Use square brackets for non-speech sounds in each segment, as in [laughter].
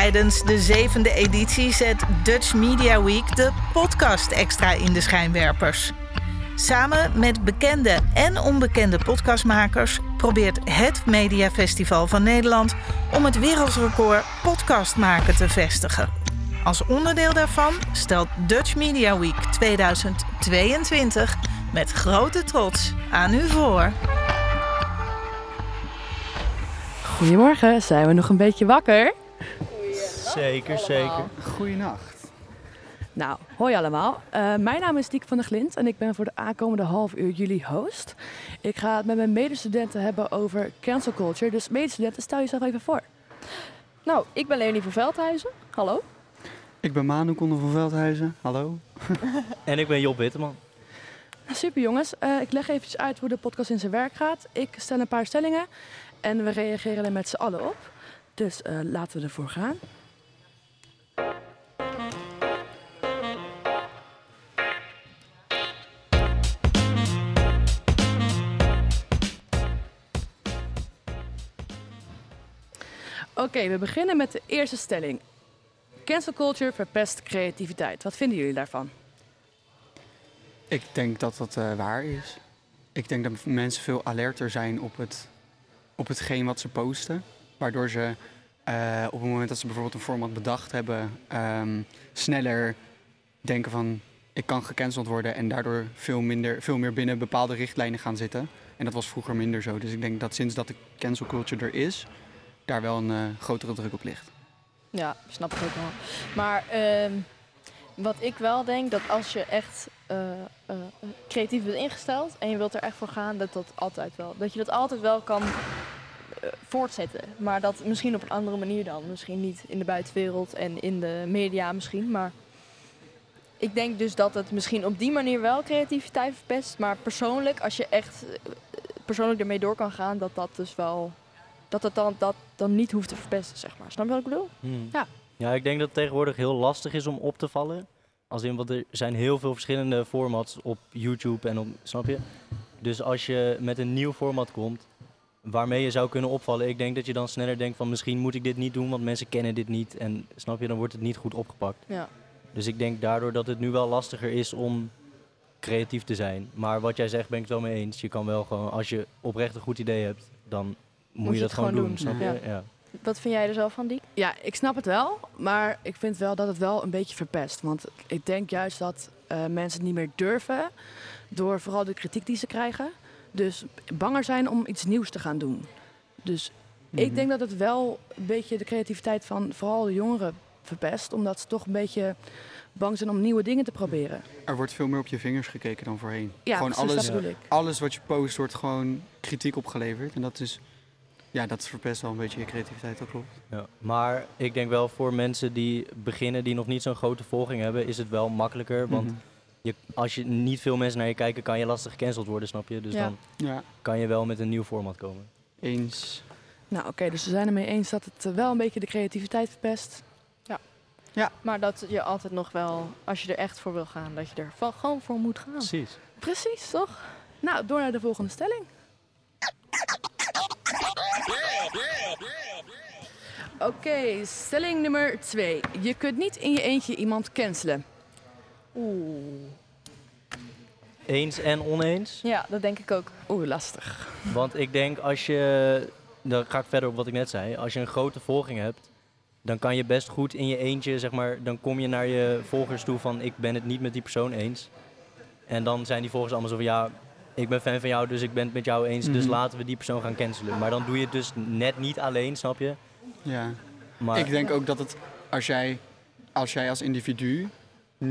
Tijdens de zevende editie zet Dutch Media Week de podcast extra in de schijnwerpers. Samen met bekende en onbekende podcastmakers probeert het Mediafestival van Nederland om het wereldrecord podcast maken te vestigen. Als onderdeel daarvan stelt Dutch Media Week 2022 met grote trots aan u voor. Goedemorgen, zijn we nog een beetje wakker? Zeker, zeker. Goeienacht. Nou, hoi allemaal. Uh, mijn naam is Diek van der Glint en ik ben voor de aankomende half uur jullie host. Ik ga het met mijn medestudenten hebben over cancel culture. Dus medestudenten, stel jezelf even voor. Nou, ik ben Leonie van Veldhuizen. Hallo. Ik ben Manu Konden van Veldhuizen. Hallo. [laughs] en ik ben Job Witteman. Super jongens, uh, ik leg even uit hoe de podcast in zijn werk gaat. Ik stel een paar stellingen en we reageren er met z'n allen op. Dus uh, laten we ervoor gaan. Oké, we beginnen met de eerste stelling. Cancel culture verpest creativiteit. Wat vinden jullie daarvan? Ik denk dat dat uh, waar is. Ik denk dat mensen veel alerter zijn op, het, op hetgeen wat ze posten. Waardoor ze uh, op het moment dat ze bijvoorbeeld een format bedacht hebben, um, sneller denken van ik kan gecanceld worden en daardoor veel, minder, veel meer binnen bepaalde richtlijnen gaan zitten. En dat was vroeger minder zo. Dus ik denk dat sinds dat de cancel culture er is, daar wel een uh, grotere druk op ligt. Ja, snap ik ook wel. Maar uh, wat ik wel denk, dat als je echt uh, uh, creatief bent ingesteld en je wilt er echt voor gaan, dat dat altijd wel, dat je dat altijd wel kan voortzetten. Maar dat misschien op een andere manier dan. Misschien niet in de buitenwereld en in de media misschien, maar ik denk dus dat het misschien op die manier wel creativiteit verpest. Maar persoonlijk, als je echt persoonlijk ermee door kan gaan, dat dat dus wel dat het dan, dat dan niet hoeft te verpesten, zeg maar. Snap je wat ik bedoel? Hmm. Ja. Ja, ik denk dat het tegenwoordig heel lastig is om op te vallen. Als in, want er zijn heel veel verschillende formats op YouTube en op, snap je? Dus als je met een nieuw format komt, waarmee je zou kunnen opvallen, ik denk dat je dan sneller denkt van misschien moet ik dit niet doen, want mensen kennen dit niet. En snap je, dan wordt het niet goed opgepakt. Ja. Dus ik denk daardoor dat het nu wel lastiger is om creatief te zijn. Maar wat jij zegt ben ik het wel mee eens. Je kan wel gewoon, als je oprecht een goed idee hebt, dan moet, je dat gewoon doen, snap je? Ja. Wat vind jij er zelf van, Diek? Ja, ik snap het wel, maar ik vind wel dat het wel een beetje verpest. Want ik denk juist dat uh, mensen het niet meer durven door vooral de kritiek die ze krijgen. Dus banger zijn om iets nieuws te gaan doen. Dus ik Mhm. denk dat het wel een beetje de creativiteit van vooral de jongeren verpest. Omdat ze toch een beetje bang zijn om nieuwe dingen te proberen. Er wordt veel meer op je vingers gekeken dan voorheen. Ja, gewoon precies, alles, dat bedoel ik. alles wat je post wordt gewoon kritiek opgeleverd. En dat is, ja, dat verpest wel een beetje je creativiteit, dat klopt. Ja. Maar ik denk wel voor mensen die beginnen, die nog niet zo'n grote volging hebben, is het wel makkelijker. Want Mhm. je, als je niet veel mensen naar je kijken, kan je lastig gecanceld worden, snap je? Dus Ja. dan Ja, kan je wel met een nieuw format komen. eens. Nou oké, dus we zijn ermee eens dat het eh, wel een beetje de creativiteit verpest. Maar dat je altijd nog wel, als je er echt voor wil gaan, dat je er van, gewoon voor moet gaan. Precies. Precies, toch? Nou, door naar de volgende stelling. Oké, stelling nummer twee. Je kunt niet in je eentje iemand cancelen. Oeh. Eens en oneens. Ja, dat denk ik ook. Oeh, lastig. Want ik denk als je, dan ga ik verder op wat ik net zei, als je een grote volging hebt, dan kan je best goed in je eentje, zeg maar, dan kom je naar je volgers toe van ik ben het niet met die persoon eens. En dan zijn die volgers allemaal zo van ja, ik ben fan van jou, dus ik ben het met jou eens, dus Mhm. laten we die persoon gaan cancelen. Maar dan doe je het dus net niet alleen, snap je? Ja. Maar Ik denk ook dat het, als jij als, jij als individu,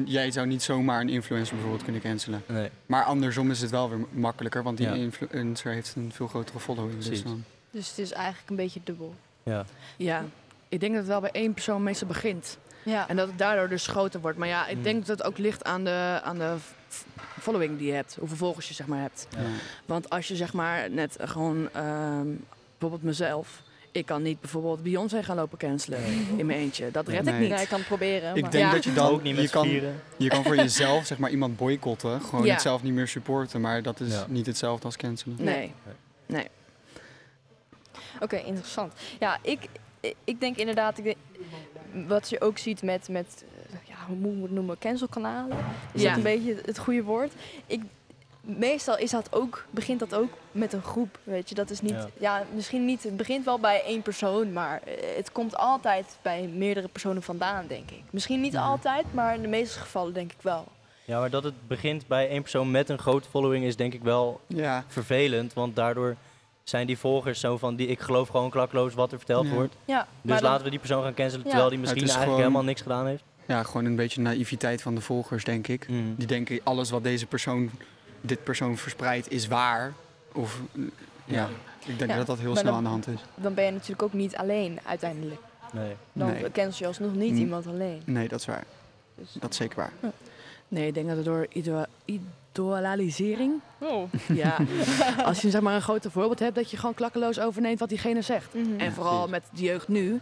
jij zou niet zomaar een influencer bijvoorbeeld kunnen cancelen. nee. Maar andersom is het wel weer makkelijker, want die Ja. influencer heeft een veel grotere following. Dus dan, Dus het is eigenlijk een beetje dubbel. Ja. Ja, ik denk dat het wel bij één persoon meestal begint. Ja. En dat het daardoor dus groter wordt. Maar ja, ik Mm. denk dat het ook ligt aan de, aan de following die je hebt. Hoeveel volgers je zeg maar hebt. ja. Want als je zeg maar net gewoon, ehm, bijvoorbeeld mezelf. Ik kan niet bijvoorbeeld Beyoncé gaan lopen cancelen in mijn eentje. Dat red Nee. ik niet. Nee, ik kan het proberen. Ik maar- denk Ja. dat je dan ook niet met je kan, vieren. je kan voor jezelf zeg maar iemand boycotten, gewoon Ja. het zelf niet meer supporten, maar dat is Ja. niet hetzelfde als cancelen. Nee. Oké, interessant. Ja, ik, ik denk inderdaad, ik denk- wat je ook ziet met, met eh, ja, hoe moet ik het noemen, cancelkanalen. Is Ja. dat een beetje het goede woord? Ik, meestal is dat ook, begint dat ook met een groep, weet je. Dat is niet, Ja. ja. misschien niet, het begint wel bij één persoon, maar eh, het komt altijd bij meerdere personen vandaan, denk ik. Misschien niet Ja. altijd, maar in de meeste gevallen denk ik wel. Ja, maar dat het begint bij één persoon met een grote following is denk ik wel Ja, vervelend. Want daardoor zijn die volgers zo van, die, ik geloof gewoon klakloos wat er verteld Ja. wordt. Ja, Dus dan- laten we die persoon gaan cancelen, Ja. terwijl die misschien is eigenlijk gewoon- helemaal niks gedaan heeft. ja, gewoon een beetje naïviteit van de volgers, denk ik. Mhm. Die denken alles wat deze persoon, dit persoon verspreidt, is waar. Of ja, Ja. ik denk Ja, dat dat heel maar snel dan- aan de hand is. dan ben je natuurlijk ook niet alleen uiteindelijk. Nee. Dan Nee. cancel je alsnog niet Mm. iemand alleen. Nee, dat is waar. Dus. Dat is zeker waar. Nee, ik denk dat het door idolarisering... Oh. Ja, als je zeg maar een grote voorbeeld hebt, dat je gewoon klakkeloos overneemt wat diegene zegt. En vooral met de jeugd nu,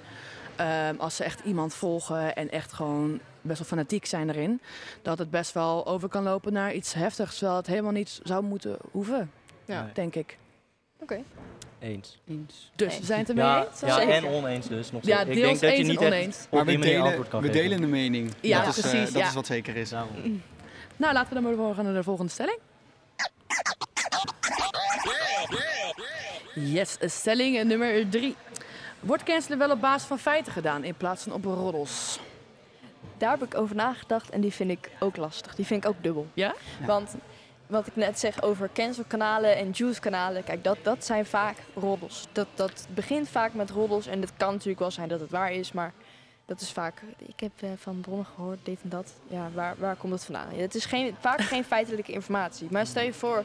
als ze echt iemand volgen en echt gewoon best wel fanatiek zijn erin, dat het best wel over kan lopen naar iets heftigs, terwijl het helemaal niet zou moeten hoeven, Ja. Denk ik. Oké. Eens. Dus Nee. we zijn het ermee Ja, eens? ja en oneens dus. Nog Ja, steeds. ik deels denk dat je eens niet oneens. Maar we delen, een mening. Ja, dat is, precies, dat is wat zeker is. Nou, laten we dan maar doorgaan naar de volgende stelling. Yes, stelling nummer drie. Wordt cancelen wel op basis van feiten gedaan in plaats van op roddels? Daar heb ik over nagedacht en die vind ik ook lastig. Die vind ik ook dubbel. Ja? Ja. Want wat ik net zeg over cancelkanalen en juice-kanalen, kijk, dat, dat zijn vaak roddels. Dat, dat begint vaak met roddels en het kan natuurlijk wel zijn dat het waar is, maar dat is vaak, ik heb eh, van bronnen gehoord, dit en dat. Ja, waar, waar komt het vandaan? Ja, het is geen, vaak geen [laughs] feitelijke informatie. Maar stel je voor,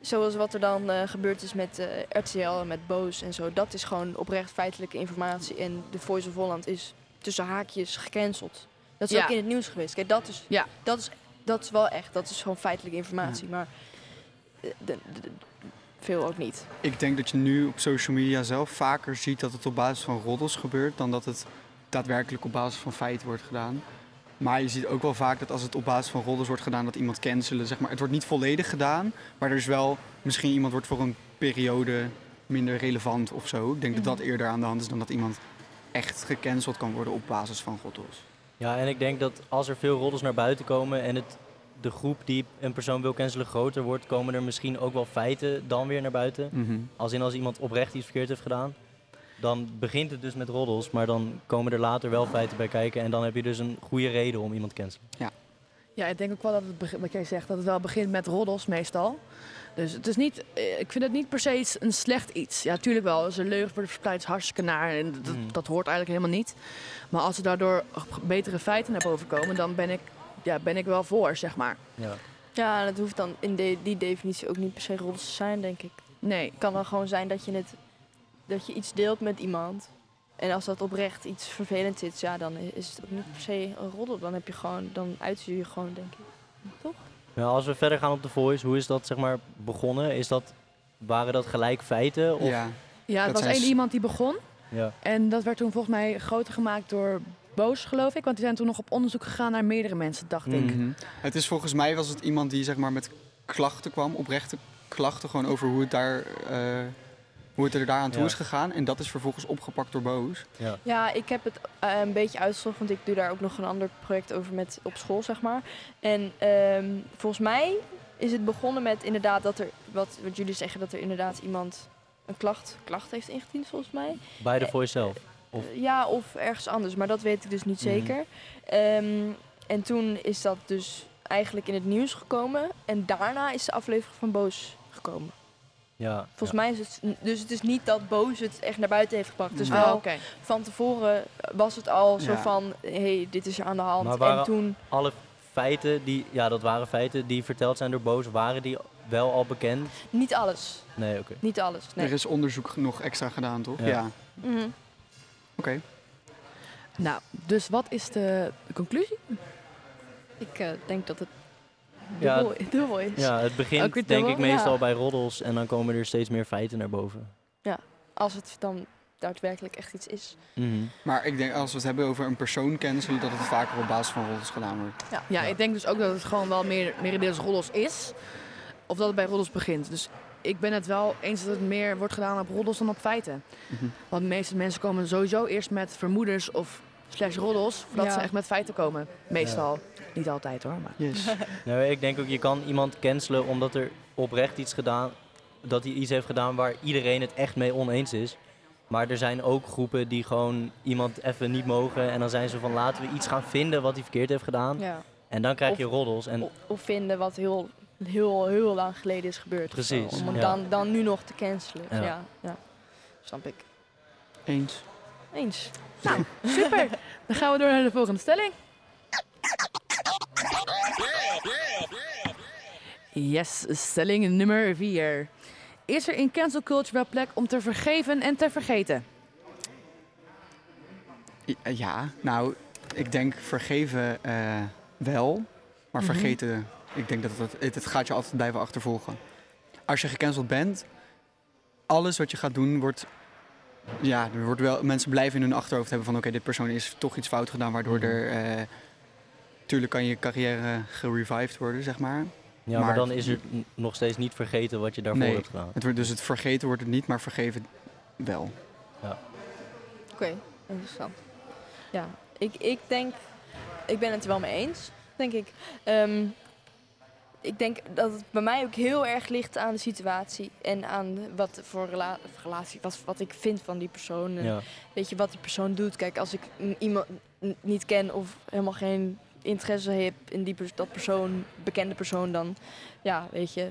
zoals wat er dan eh, gebeurd is met eh, RTL en met Boos en zo, dat is gewoon oprecht feitelijke informatie. En de Voice of Holland is tussen haakjes gecanceld. Dat is Ja. ook in het nieuws geweest. Kijk, dat is, Ja. dat is, dat is wel echt, dat is gewoon feitelijke informatie. Maar de- de- de- veel ook niet. Ik denk dat je nu op social media zelf vaker ziet dat het op basis van roddels gebeurt dan dat het daadwerkelijk op basis van feiten wordt gedaan. Maar je ziet ook wel vaak dat als het op basis van roddels wordt gedaan, dat iemand cancelen, zeg maar. Het wordt niet volledig gedaan, maar er is wel misschien iemand wordt voor een periode minder relevant of zo. Ik denk dat dat Mhm. eerder aan de hand is dan dat iemand echt gecanceld kan worden op basis van roddels. Ja, en ik denk dat als er veel roddels naar buiten komen en het, de groep die een persoon wil cancelen groter wordt, komen er misschien ook wel feiten dan weer naar buiten. Mhm. Als in als iemand oprecht iets verkeerd heeft gedaan, dan begint het dus met roddels, maar dan komen er later wel feiten bij kijken en dan heb je dus een goede reden om iemand te cancelen. Ja, ik denk ook wel dat het, wat jij zegt, dat het wel begint met roddels meestal. Dus het is niet, eh, ik vind het niet per se een slecht iets. Ja, natuurlijk wel. Als er leugens worden verspreid, is hartstikke naar. En dat, Mhm. dat hoort eigenlijk helemaal niet. Maar als er daardoor betere feiten naar boven komen, dan ben ik, ja, ben ik wel voor, zeg maar. Ja. Ja, en het hoeft dan in de, die definitie ook niet per se roddels te zijn, denk ik. Nee. Het kan dan gewoon zijn dat je, het, dat je iets deelt met iemand. En als dat oprecht iets vervelends is, ja, dan is het ook niet per se een roddel. Dan heb je gewoon, dan uit je gewoon, denk ik. Toch? Ja, als we verder gaan op de Voice, hoe is dat zeg maar begonnen? Is dat, waren dat gelijk feiten? Of, Ja, Ja, het Dat was één iemand die begon. Ja. En dat werd toen volgens mij groter gemaakt door Boos, geloof ik. Want die zijn toen nog op onderzoek gegaan naar meerdere mensen, dacht ik. Mhm. Het is volgens mij was het iemand die zeg maar met klachten kwam, oprechte klachten gewoon over hoe het daar, eh, hoe het er daar aan toe Ja. is gegaan. En dat is vervolgens opgepakt door Boos. Ja. Ja, ik heb het eh, een beetje uitgezocht, want ik doe daar ook nog een ander project over met op school, zeg maar. En ehm, volgens mij is het begonnen met inderdaad dat er, wat, wat jullie zeggen, dat er inderdaad iemand een klacht, klacht heeft ingediend, volgens mij. Bij de Voice zelf. Of- Eh, Ja, of ergens anders, maar dat weet ik dus niet Mhm. zeker. Ehm, en toen is dat dus eigenlijk in het nieuws gekomen. En daarna is de aflevering van Boos gekomen. Ja. Volgens mij is het... Dus het is niet dat Boos het echt naar buiten heeft gebracht. Dus Oh, wel oké. van tevoren was het al zo Ja. van... Hé, hey, dit is er aan de hand. Maar waren- En toen... Alle feiten, die, ja dat waren feiten die verteld zijn door Boos, waren die wel al bekend? Niet alles. Nee, oké. Niet alles, nee. Er is onderzoek nog extra gedaan, toch? Ja. Ja. Oké. Mhm. Nou, dus wat is de conclusie? Ik eh, denk dat het Ja, dubbel, dubbel is. Ja, het begint denk ik meestal ja. bij roddels en dan komen er steeds meer feiten naar boven. Als het dan daadwerkelijk echt iets is. Mhm. Maar ik denk als we het hebben over een persoon cancelen, dat het vaker op basis van roddels gedaan wordt. Ja, Ja. ik denk dus ook dat het gewoon wel meer, merendeels roddels is. Of dat het bij roddels begint. Dus ik ben het wel eens dat het meer wordt gedaan op roddels dan op feiten. Mhm. Want de meeste mensen komen sowieso eerst met vermoedens of slash roddels voordat Ja. ze echt met feiten komen. Meestal. Niet altijd hoor. Maar. Yes. [laughs] Nou, ik denk ook, je kan iemand cancelen omdat er oprecht iets gedaan, dat hij iets heeft gedaan waar iedereen het echt mee oneens is. Maar er zijn ook groepen die gewoon iemand even niet mogen en dan zijn ze van laten we iets gaan vinden wat hij verkeerd heeft gedaan. Ja. En dan krijg Of- je roddels. En Of, of vinden wat heel, heel, heel lang geleden is gebeurd. Precies, Om ja. dan, dan nu nog te cancelen. Ja. Ja. Ja, Snap ik. Eens. Eens. Nou, super. [laughs] Dan gaan we door naar de volgende stelling. Yes, stelling nummer 4. Is er in cancel culture wel plek om te vergeven en te vergeten? Eh, Ja, nou, ik denk vergeven eh, wel, maar Mhm. vergeten, ik denk dat het, het, gaat je altijd blijven achtervolgen. Als je gecanceld bent, alles wat je gaat doen wordt, ja, er wordt wel, mensen blijven in hun achterhoofd hebben van oké, dit persoon is toch iets fout gedaan, waardoor Mhm. er, eh, tuurlijk kan je carrière gerevived worden, zeg maar. ja, maar, maar- dan is er n- nog steeds niet vergeten wat je daarvoor Nee. hebt gedaan. Het wordt, dus het vergeten wordt het niet, maar vergeven wel. Oké, interessant. Ja, ik, ik denk, ik ben het er wel mee eens, denk ik. Ehm, ik denk dat het bij mij ook heel erg ligt aan de situatie en aan wat voor rela- relatie, wat, wat ik vind van die persoon. En Ja. Weet je wat die persoon doet? Kijk, als ik iemand niet ken of helemaal geen interesse heb in die pers- dat persoon, bekende persoon, dan ja, weet je,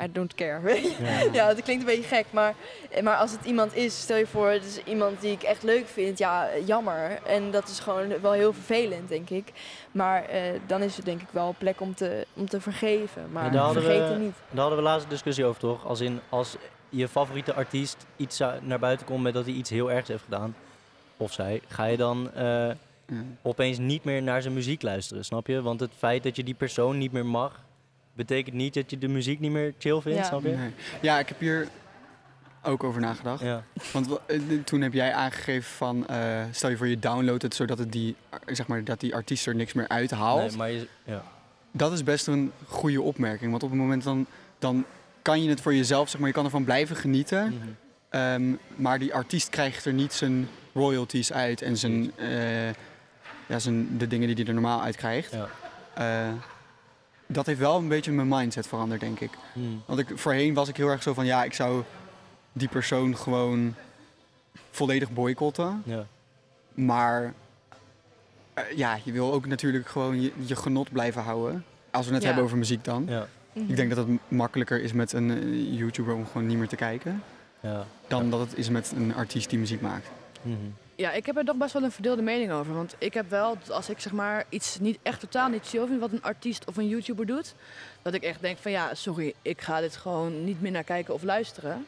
I don't care. weet [laughs] je. Ja. Ja, dat klinkt een beetje gek, maar, maar als het iemand is, stel je voor, het is iemand die ik echt leuk vind, ja, jammer. En dat is gewoon wel heel vervelend, denk ik. Maar eh, dan is er denk ik wel plek om te, om te vergeven, maar Ja, we- vergeten niet. Daar hadden we laatst een discussie over, toch? Als in, als je favoriete artiest iets naar buiten komt met dat hij iets heel ergs heeft gedaan, of zij, ga je dan eh. Opeens niet meer naar zijn muziek luisteren, snap je? Want het feit dat je die persoon niet meer mag, betekent niet dat je de muziek niet meer chill vindt, Ja. snap je? Nee. Ja, ik heb hier ook over nagedacht. Ja. Want wa- eh, toen heb jij aangegeven van, eh, stel je voor je downloadt het zodat het die, eh, zeg maar, dat die artiest er niks meer uithaalt. Nee, maar je, ja. Dat is best een goede opmerking. Want op het moment dan, dan kan je het voor jezelf, zeg maar, je kan ervan blijven genieten. Mhm. Ehm, maar die artiest krijgt er niet zijn royalties uit en zijn, eh, ja, zijn, de dingen die hij er normaal uit krijgt. Ja. Eh, dat heeft wel een beetje mijn mindset veranderd, denk ik. Mhm. Want ik, voorheen was ik heel erg zo van, ja, ik zou die persoon gewoon volledig boycotten. ja. Maar eh, ja, je wil ook natuurlijk gewoon je, je genot blijven houden. Als we het Ja. hebben over muziek dan. Ja. Ik denk dat het makkelijker is met een eh, YouTuber om gewoon niet meer te kijken. Ja. Dan dat het is met een artiest die muziek maakt. Mhm. Ja, ik heb er toch best wel een verdeelde mening over. Want ik heb wel, als ik zeg maar iets niet echt totaal niet chill vind wat een artiest of een YouTuber doet, dat ik echt denk van ja, sorry, ik ga dit gewoon niet meer naar kijken of luisteren.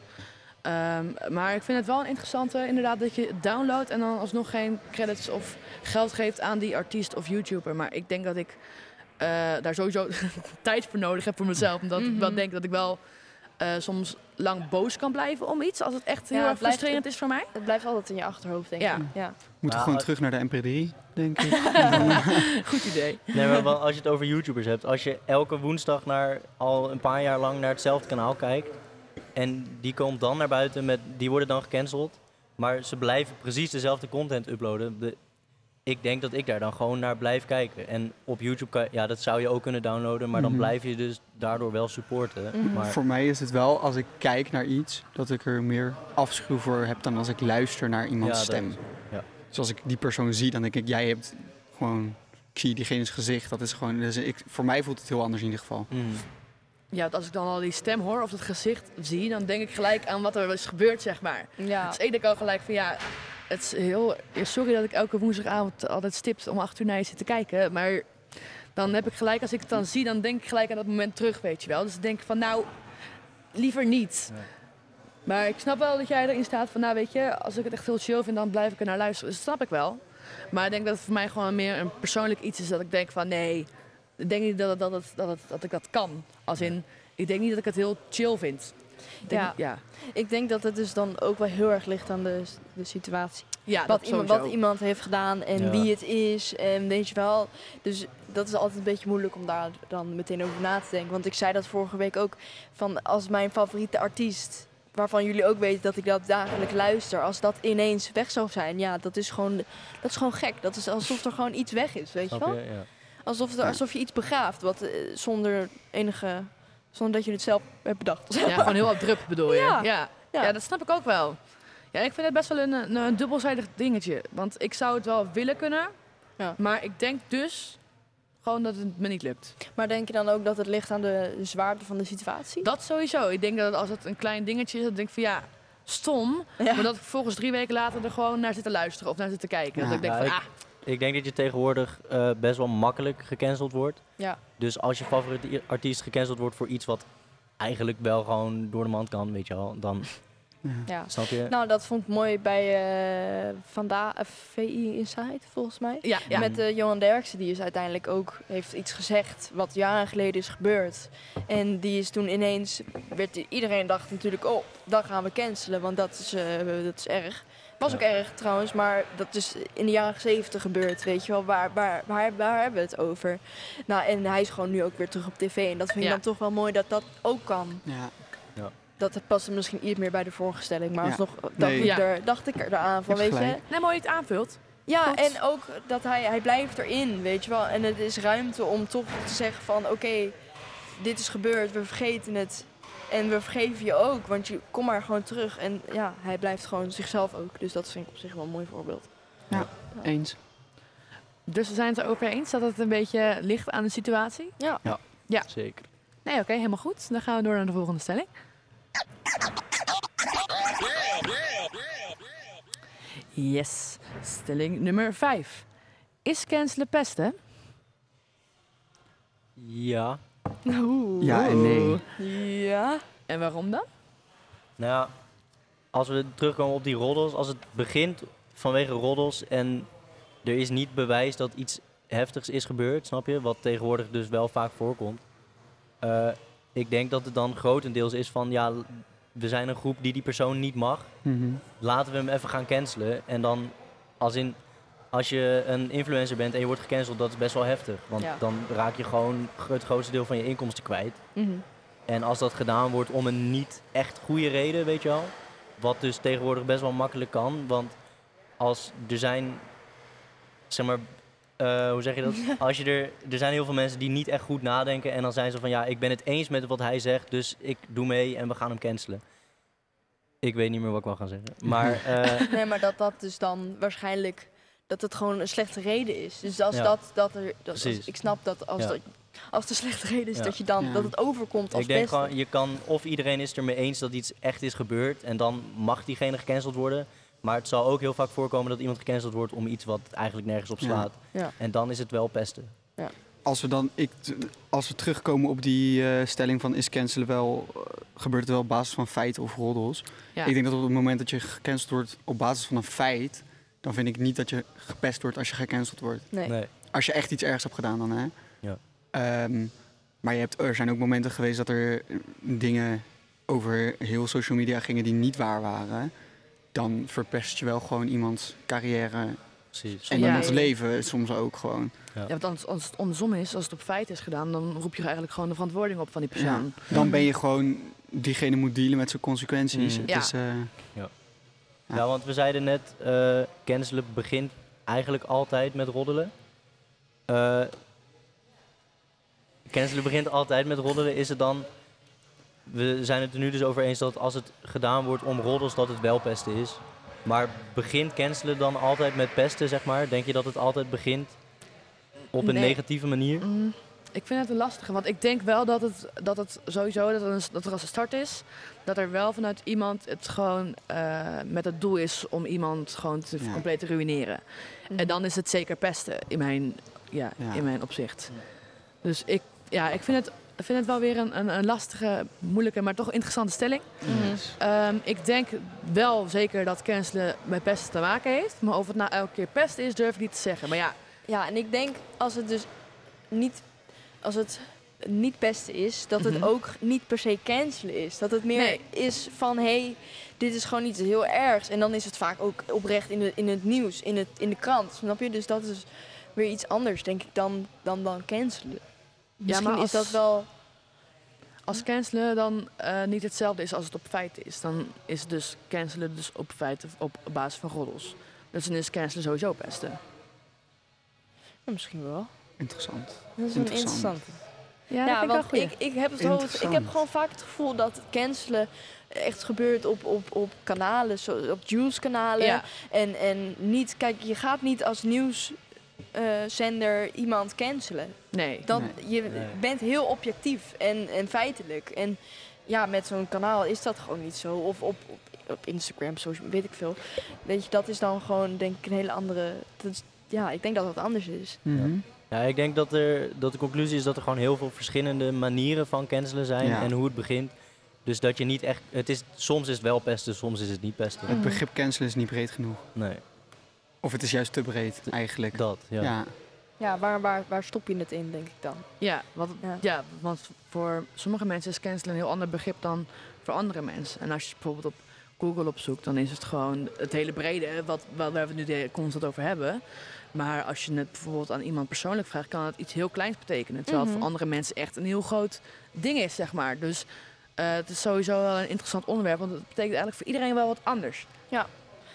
Ehm, maar ik vind het wel een interessante, inderdaad, dat je het downloadt en dan alsnog geen credits of geld geeft aan die artiest of YouTuber. Maar ik denk dat ik eh, daar sowieso [laughs] tijd voor nodig heb voor mezelf. Omdat ik wel Mhm. denk dat ik wel eh, soms lang boos kan blijven om iets. Als het echt heel Ja, erg het blijft- frustrerend is voor mij. Het blijft altijd in je achterhoofd, denk Ja. ik. Ja. Moeten we gewoon als- terug naar de MP3, denk ik. [laughs] Goed idee. Nee, maar wel, als je het over YouTubers hebt, als je elke woensdag naar, al een paar jaar lang naar hetzelfde kanaal kijkt en die komt dan naar buiten met, die worden dan gecanceld, maar ze blijven precies dezelfde content uploaden. De- ik denk dat ik daar dan gewoon naar blijf kijken. En op YouTube, kan, ja, dat zou je ook kunnen downloaden, maar dan Mhm. blijf je dus daardoor wel supporten. Mhm. Maar Voor mij is het wel, als ik kijk naar iets, dat ik er meer afschuw voor heb dan als ik luister naar iemands Ja, dat stem. is- ja. Dus als ik die persoon zie, dan denk ik, jij hebt gewoon, ik zie diegene's gezicht. Dat is gewoon, dus ik, voor mij voelt het heel anders in ieder geval. Mhm. Ja, als ik dan al die stem hoor of het gezicht zie, dan denk ik gelijk aan wat er is gebeurd, zeg maar. Ja. Dus ik denk al gelijk van ja, het is heel... Sorry dat ik elke woensdagavond altijd stipt om acht uur naar je zit te kijken, maar dan heb ik gelijk, als ik het dan zie, dan denk ik gelijk aan dat moment terug, weet je wel. Dus ik denk van nou, liever niet. Ja. Maar ik snap wel dat jij erin staat van nou weet je, als ik het echt heel chill vind, dan blijf ik er naar luisteren. Dus dat snap ik wel. Maar ik denk dat het voor mij gewoon meer een persoonlijk iets is dat ik denk van nee, ik denk niet dat, dat, dat, het, dat ik dat kan. Als in, ik denk niet dat ik het heel chill vind. Ik denk, Ja. ja. Ik denk dat het dus dan ook wel heel erg ligt aan de, de situatie. Ja, wat, dat iemand, wat iemand heeft gedaan en Ja. wie het is. En weet je wel. Dus dat is altijd een beetje moeilijk om daar dan meteen over na te denken. Want ik zei dat vorige week ook. Van als mijn favoriete artiest waarvan jullie ook weten dat ik dat dagelijks luister, als dat ineens weg zou zijn, ja, dat is gewoon, dat is gewoon gek. Dat is alsof er gewoon iets weg is, weet je wel? je? Ja. Alsof, er, alsof je iets begraaft, wat eh, zonder enige, zonder dat je het zelf hebt bedacht. Ja, gewoon heel abrupt bedoel je. Ja. Ja. Ja. Ja. dat snap ik ook wel. Ja, ik vind het best wel een, een, een dubbelzijdig dingetje. Want ik zou het wel willen kunnen. Ja. Maar ik denk dus gewoon dat het me niet lukt. Maar denk je dan ook dat het ligt aan de zwaarte van de situatie? Dat sowieso. Ik denk dat als het een klein dingetje is, dan denk ik van ja, stom. Ja. Maar dat ik volgens drie weken later er gewoon naar zit te luisteren of naar zit te kijken. Ja. Dat ik denk Ja, van ah, Ik denk dat je tegenwoordig eh, best wel makkelijk gecanceld wordt. Ja. Dus als je favoriete artiest gecanceld wordt voor iets wat eigenlijk wel gewoon door de mand kan, weet je wel, dan Ja. snap je. Nou, dat vond ik mooi bij eh Vanda, eh, VI Insight, volgens mij. ja, ja. Met eh, Johan Derksen, die is uiteindelijk ook heeft iets gezegd wat jaren geleden is gebeurd. En die is toen ineens, werd, iedereen dacht natuurlijk, oh, dan gaan we cancelen, want dat is, eh, dat is erg. Was Ja. ook erg trouwens, maar dat is in de jaren zeventig gebeurd, weet je wel. Waar, waar, waar, waar hebben we het over? Nou, en hij is gewoon nu ook weer terug op tv. En dat vind ik Ja. dan toch wel mooi dat dat ook kan. Ja. Dat past misschien iets meer bij de vorige stelling, maar Ja. alsnog dacht, Nee. ik Ja. er, dacht ik er eraan van, weet je... Nee, mooi je het aanvult. Ja, en ook dat hij, hij blijft erin, weet je wel. En het is ruimte om toch te zeggen van, oké, dit is gebeurd, we vergeten het. En we vergeven je ook, want je kom maar gewoon terug. En ja, hij blijft gewoon zichzelf ook. Dus dat vind ik op zich wel een mooi voorbeeld. Eens. Dus we zijn het erover eens dat het een beetje ligt aan de situatie. Ja. Ja. Zeker. Nee, oké, helemaal goed. Dan gaan we door naar de volgende stelling. Yes. Stelling nummer 5. Is cancelen pesten? Ja. Ja en nee. Ja. En waarom dan? Nou ja, als we terugkomen op die roddels, als het begint vanwege roddels en er is niet bewijs dat iets heftigs is gebeurd, snap je? Wat tegenwoordig dus wel vaak voorkomt. Eh, ik denk dat het dan grotendeels is van, ja, we zijn een groep die die persoon niet mag. Mhm. Laten we hem even gaan cancelen. En dan, als in, als je een influencer bent en je wordt gecanceld, dat is best wel heftig. Want Ja. dan raak je gewoon het grootste deel van je inkomsten kwijt. Mhm. En als dat gedaan wordt om een niet echt goede reden, weet je wel. Wat dus tegenwoordig best wel makkelijk kan. Want als er zijn, zeg maar, eh, hoe zeg je dat? [laughs] Als je er, er zijn heel veel mensen die niet echt goed nadenken. En dan zijn ze van ja, ik ben het eens met wat hij zegt. Dus ik doe mee en we gaan hem cancelen. Ik weet niet meer wat ik wil gaan zeggen. [laughs] Maar eh, Nee, maar dat dat dus dan waarschijnlijk dat het gewoon een slechte reden is. Dus als Ja. dat, dat er, dat, als- ik snap dat als, Ja. dat als een slechte reden is, Ja. dat je dan Ja. dat het overkomt als ik denk beste. gewoon, je kan, of iedereen is het ermee eens dat iets echt is gebeurd. En dan mag diegene gecanceld worden. Maar het zal ook heel vaak voorkomen dat iemand gecanceld wordt om iets wat eigenlijk nergens op Ja. slaat. Ja. En dan is het wel pesten. Als we dan, ik, als we terugkomen op die eh, stelling van is cancelen wel, eh, gebeurt het wel op basis van feiten of roddels. Ja. Ik denk dat op het moment dat je gecanceld wordt op basis van een feit, dan vind ik niet dat je gepest wordt als je gecanceld wordt. Nee. Nee. Als je echt iets ergs hebt gedaan dan, hè? Ja. Ehm, maar je hebt, er zijn ook momenten geweest dat er eh, dingen over heel social media gingen die niet waar waren. Dan verpest je wel gewoon iemands carrière Precies. en Ja. iemands leven soms ook gewoon. Ja, want als, als het andersom is, als het op feit is gedaan, dan roep je eigenlijk gewoon de verantwoording op van die persoon. Dan ben je gewoon, diegene moet dealen met zijn consequenties. Mm. Het Ja. is, eh, Ja. Ja. Ja, want we zeiden net, eh cancelen begint eigenlijk altijd met roddelen. Eh cancelen begint altijd met roddelen. Is het dan... We zijn het er nu dus over eens dat als het gedaan wordt om roddels, dat het wel pesten is. Maar begint cancelen dan altijd met pesten, zeg maar? Denk je dat het altijd begint op een Nee. negatieve manier? Mm, ik vind het een lastige, want ik denk wel dat het, dat het sowieso, dat, er een, dat er als een start is, dat er wel vanuit iemand het gewoon eh, met het doel is om iemand gewoon te, Ja. compleet te ruïneren. Mhm. En dan is het zeker pesten in mijn, ja, Ja. in mijn opzicht. Dus ik, ja, ik vind het, ik vind het wel weer een, een, een lastige, moeilijke, maar toch interessante stelling. Mhm. Ehm, ik denk wel zeker dat cancelen met pesten te maken heeft. Maar of het nou elke keer pesten is, durf ik niet te zeggen. Maar ja, Ja, en ik denk als het dus niet, als het niet beste is, dat het Mhm. ook niet per se cancelen is. Dat het meer Nee. is van hé, hey, dit is gewoon iets heel ergs. En dan is het vaak ook oprecht in, de, in het nieuws, in, het, in de krant. Snap je? Dus dat is weer iets anders, denk ik, dan, dan, dan cancelen. Misschien maar is dat als- wel. als Als cancelen dan eh, niet hetzelfde is als het op feiten is, dan is dus cancelen dus op feiten op basis van roddels. Dus dan is cancelen sowieso het beste. Ja, misschien wel. Interessant. Dat is Interessant. Ja, Ja, want ik, ik, heb het hoofd, ik heb gewoon vaak het gevoel dat cancelen echt gebeurt op, op, op kanalen, zo, op Juice-kanalen. ja, En, en niet, kijk, je gaat niet als nieuwszender iemand cancelen. nee. Dan, Nee. Je Nee. bent heel objectief en, en feitelijk. En ja, met zo'n kanaal is dat gewoon niet zo. Of op, op, op Instagram, social, weet ik veel. Weet je, dat is dan gewoon denk ik een hele andere... Dat is, ja, ik denk dat dat anders is. Mhm. Ja, ik denk dat, er, dat de conclusie is dat er gewoon heel veel verschillende manieren van cancelen zijn Ja. en hoe het begint. Dus dat je niet echt, het is, soms is het wel pesten, soms is het niet pesten. Het begrip cancelen is niet breed genoeg. Nee, Of het is juist te breed, eigenlijk. dat, ja. ja. Ja, waar, waar, waar stop je het in, denk ik dan? Ja, want, Ja. ja. want voor sommige mensen is cancelen een heel ander begrip dan voor andere mensen. En als je bijvoorbeeld op Google opzoekt, dan is het gewoon het hele brede, wat, waar we het nu de hele constant over hebben. Maar als je het bijvoorbeeld aan iemand persoonlijk vraagt, kan het iets heel kleins betekenen. Terwijl het Mhm. voor andere mensen echt een heel groot ding is, zeg maar. Dus eh, het is sowieso wel een interessant onderwerp, want het betekent eigenlijk voor iedereen wel wat anders.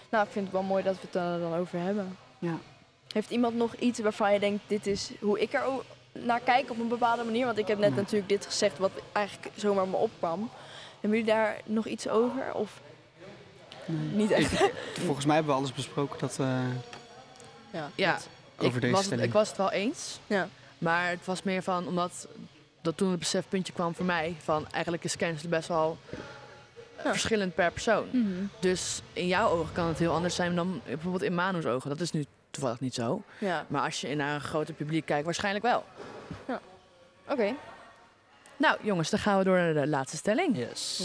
Nou, ik vind het wel mooi dat we het er dan over hebben. Ja. Heeft iemand nog iets waarvan je denkt, dit is hoe ik er naar kijk op een bepaalde manier? Want ik heb net Ja. natuurlijk dit gezegd wat eigenlijk zomaar me opkwam. Hebben jullie daar nog iets over? Of Nee. niet echt? Ik- volgens mij hebben we alles besproken dat, eh, ja. Ja. dat- over ik, deze was het, ik was het wel eens. Ja. Maar het was meer van, omdat dat toen het besefpuntje kwam voor mij, van eigenlijk is cancelen best wel Ja. verschillend per persoon. Mhm. Dus in jouw ogen kan het heel anders zijn dan bijvoorbeeld in Manu's ogen. Dat is nu toevallig niet zo. Ja, Maar als je naar een groter publiek kijkt, waarschijnlijk wel. oké. Nou jongens, dan gaan we door naar de laatste stelling. Yes.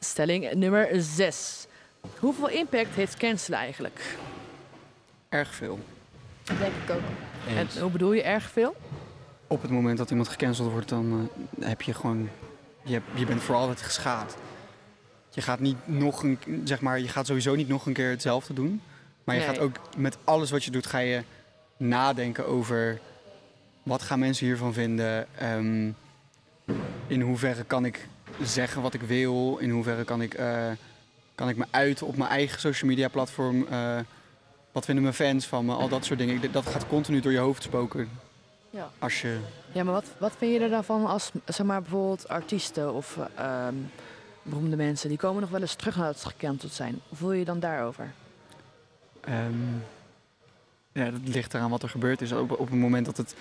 Stelling nummer 6. Hoeveel impact heeft cancelen eigenlijk? erg veel. Dat denk ik ook. Eens. En hoe bedoel je erg veel? Op het moment dat iemand gecanceld wordt, dan eh, heb je gewoon... Je, hebt- je bent voor altijd geschaad. Je gaat niet nog een... Zeg maar, je gaat sowieso niet nog een keer hetzelfde doen. Maar je Nee. gaat ook met alles wat je doet, ga je nadenken over... Wat gaan mensen hiervan vinden? Ehm, in hoeverre kan ik zeggen wat ik wil? In hoeverre kan ik, eh, kan ik me uiten op mijn eigen social media platform? Eh, wat vinden mijn fans van me? Al dat soort dingen. Dat gaat continu door je hoofd spoken. Ja. Als je Ja, maar wat, wat vind je er dan van als zeg maar, bijvoorbeeld artiesten of eh, ehm, beroemde mensen... die komen nog wel eens terug nadat ze gecanceld zijn. Hoe voel je je dan daarover? Ehm, ja, dat ligt eraan wat er gebeurd is. Op, op het moment dat het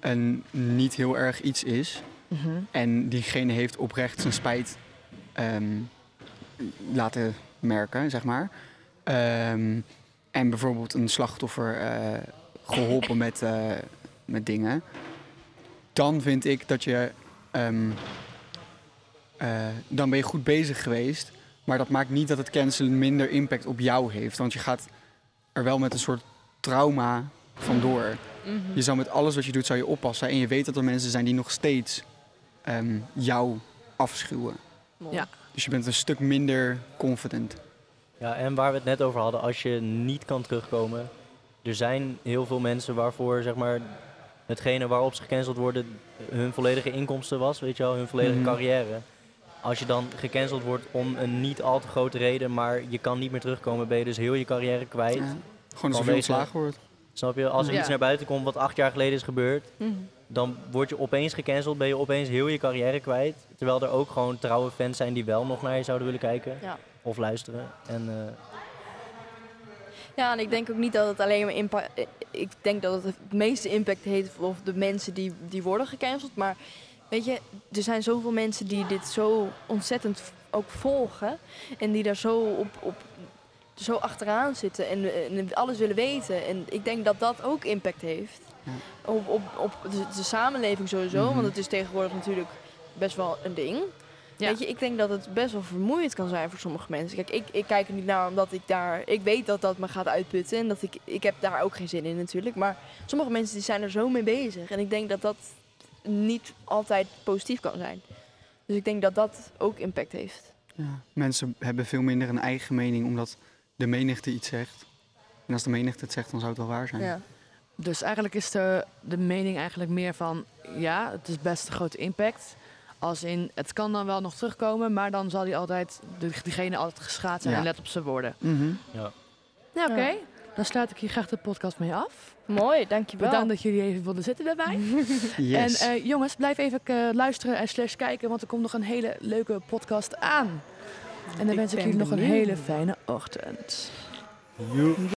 een niet heel erg iets is Mhm. en diegene heeft oprecht zijn spijt ehm, laten merken, zeg maar. En bijvoorbeeld een slachtoffer eh, geholpen met, eh, met dingen. Dan vind ik dat je. ehm, eh, dan ben je goed bezig geweest. Maar dat maakt niet dat het cancelen minder impact op jou heeft. Want je gaat er wel met een soort trauma vandoor. Mhm. Je zou met alles wat je doet, zou je oppassen. En je weet dat er mensen zijn die nog steeds ehm, jou afschuwen. Ja. Dus je bent een stuk minder confident. Ja, en waar we het net over hadden, als je niet kan terugkomen. Er zijn heel veel mensen waarvoor, zeg maar, hetgene waarop ze gecanceld worden, hun volledige inkomsten was, weet je wel, hun volledige Mhm. carrière. Als je dan gecanceld wordt om een niet al te grote reden, maar je kan niet meer terugkomen, ben je dus heel je carrière kwijt. Ja. Gewoon alsof je ontslagen wordt. Snap je? Als er Ja. iets naar buiten komt wat acht jaar geleden is gebeurd, Mhm. dan word je opeens gecanceld, ben je opeens heel je carrière kwijt. Terwijl er ook gewoon trouwe fans zijn die wel nog naar je zouden willen kijken Ja. of luisteren. En eh, Ja, en ik denk ook niet dat het alleen maar impact... Ik denk dat het het meeste impact heeft op de mensen die, die worden gecanceld. Maar weet je, er zijn zoveel mensen die dit zo ontzettend ook volgen. En die daar zo op, op zo achteraan zitten en, en alles willen weten. En ik denk dat dat ook impact heeft. Ja. Op, op, op de, de samenleving sowieso. Mhm. Want het is tegenwoordig natuurlijk best wel een ding. Ja. Weet je, ik denk dat het best wel vermoeiend kan zijn voor sommige mensen. Kijk, ik, ik kijk er niet naar omdat ik daar... Ik weet dat dat me gaat uitputten en dat ik... Ik heb daar ook geen zin in natuurlijk. Maar sommige mensen die zijn er zo mee bezig. En ik denk dat dat niet altijd positief kan zijn. Dus ik denk dat dat ook impact heeft. Ja. Mensen hebben veel minder een eigen mening omdat de menigte iets zegt. En als de menigte het zegt, dan zou het wel waar zijn. Ja. Dus eigenlijk is de, de mening eigenlijk meer van... ja, het is best een grote impact. Als in, het kan dan wel nog terugkomen... maar dan zal die altijd, diegene altijd geschaad zijn Ja. en let op zijn woorden. Mhm. Ja. Nou, oké. Ja. Dan sluit ik hier graag de podcast mee af. Mooi, dankjewel. Bedankt dat jullie even wilden zitten daarbij. [laughs] Yes. En eh, jongens, blijf even eh, luisteren en slash kijken... want er komt nog een hele leuke podcast aan. En dan Ik wens ik jullie nog een hele fijne ochtend. Joep.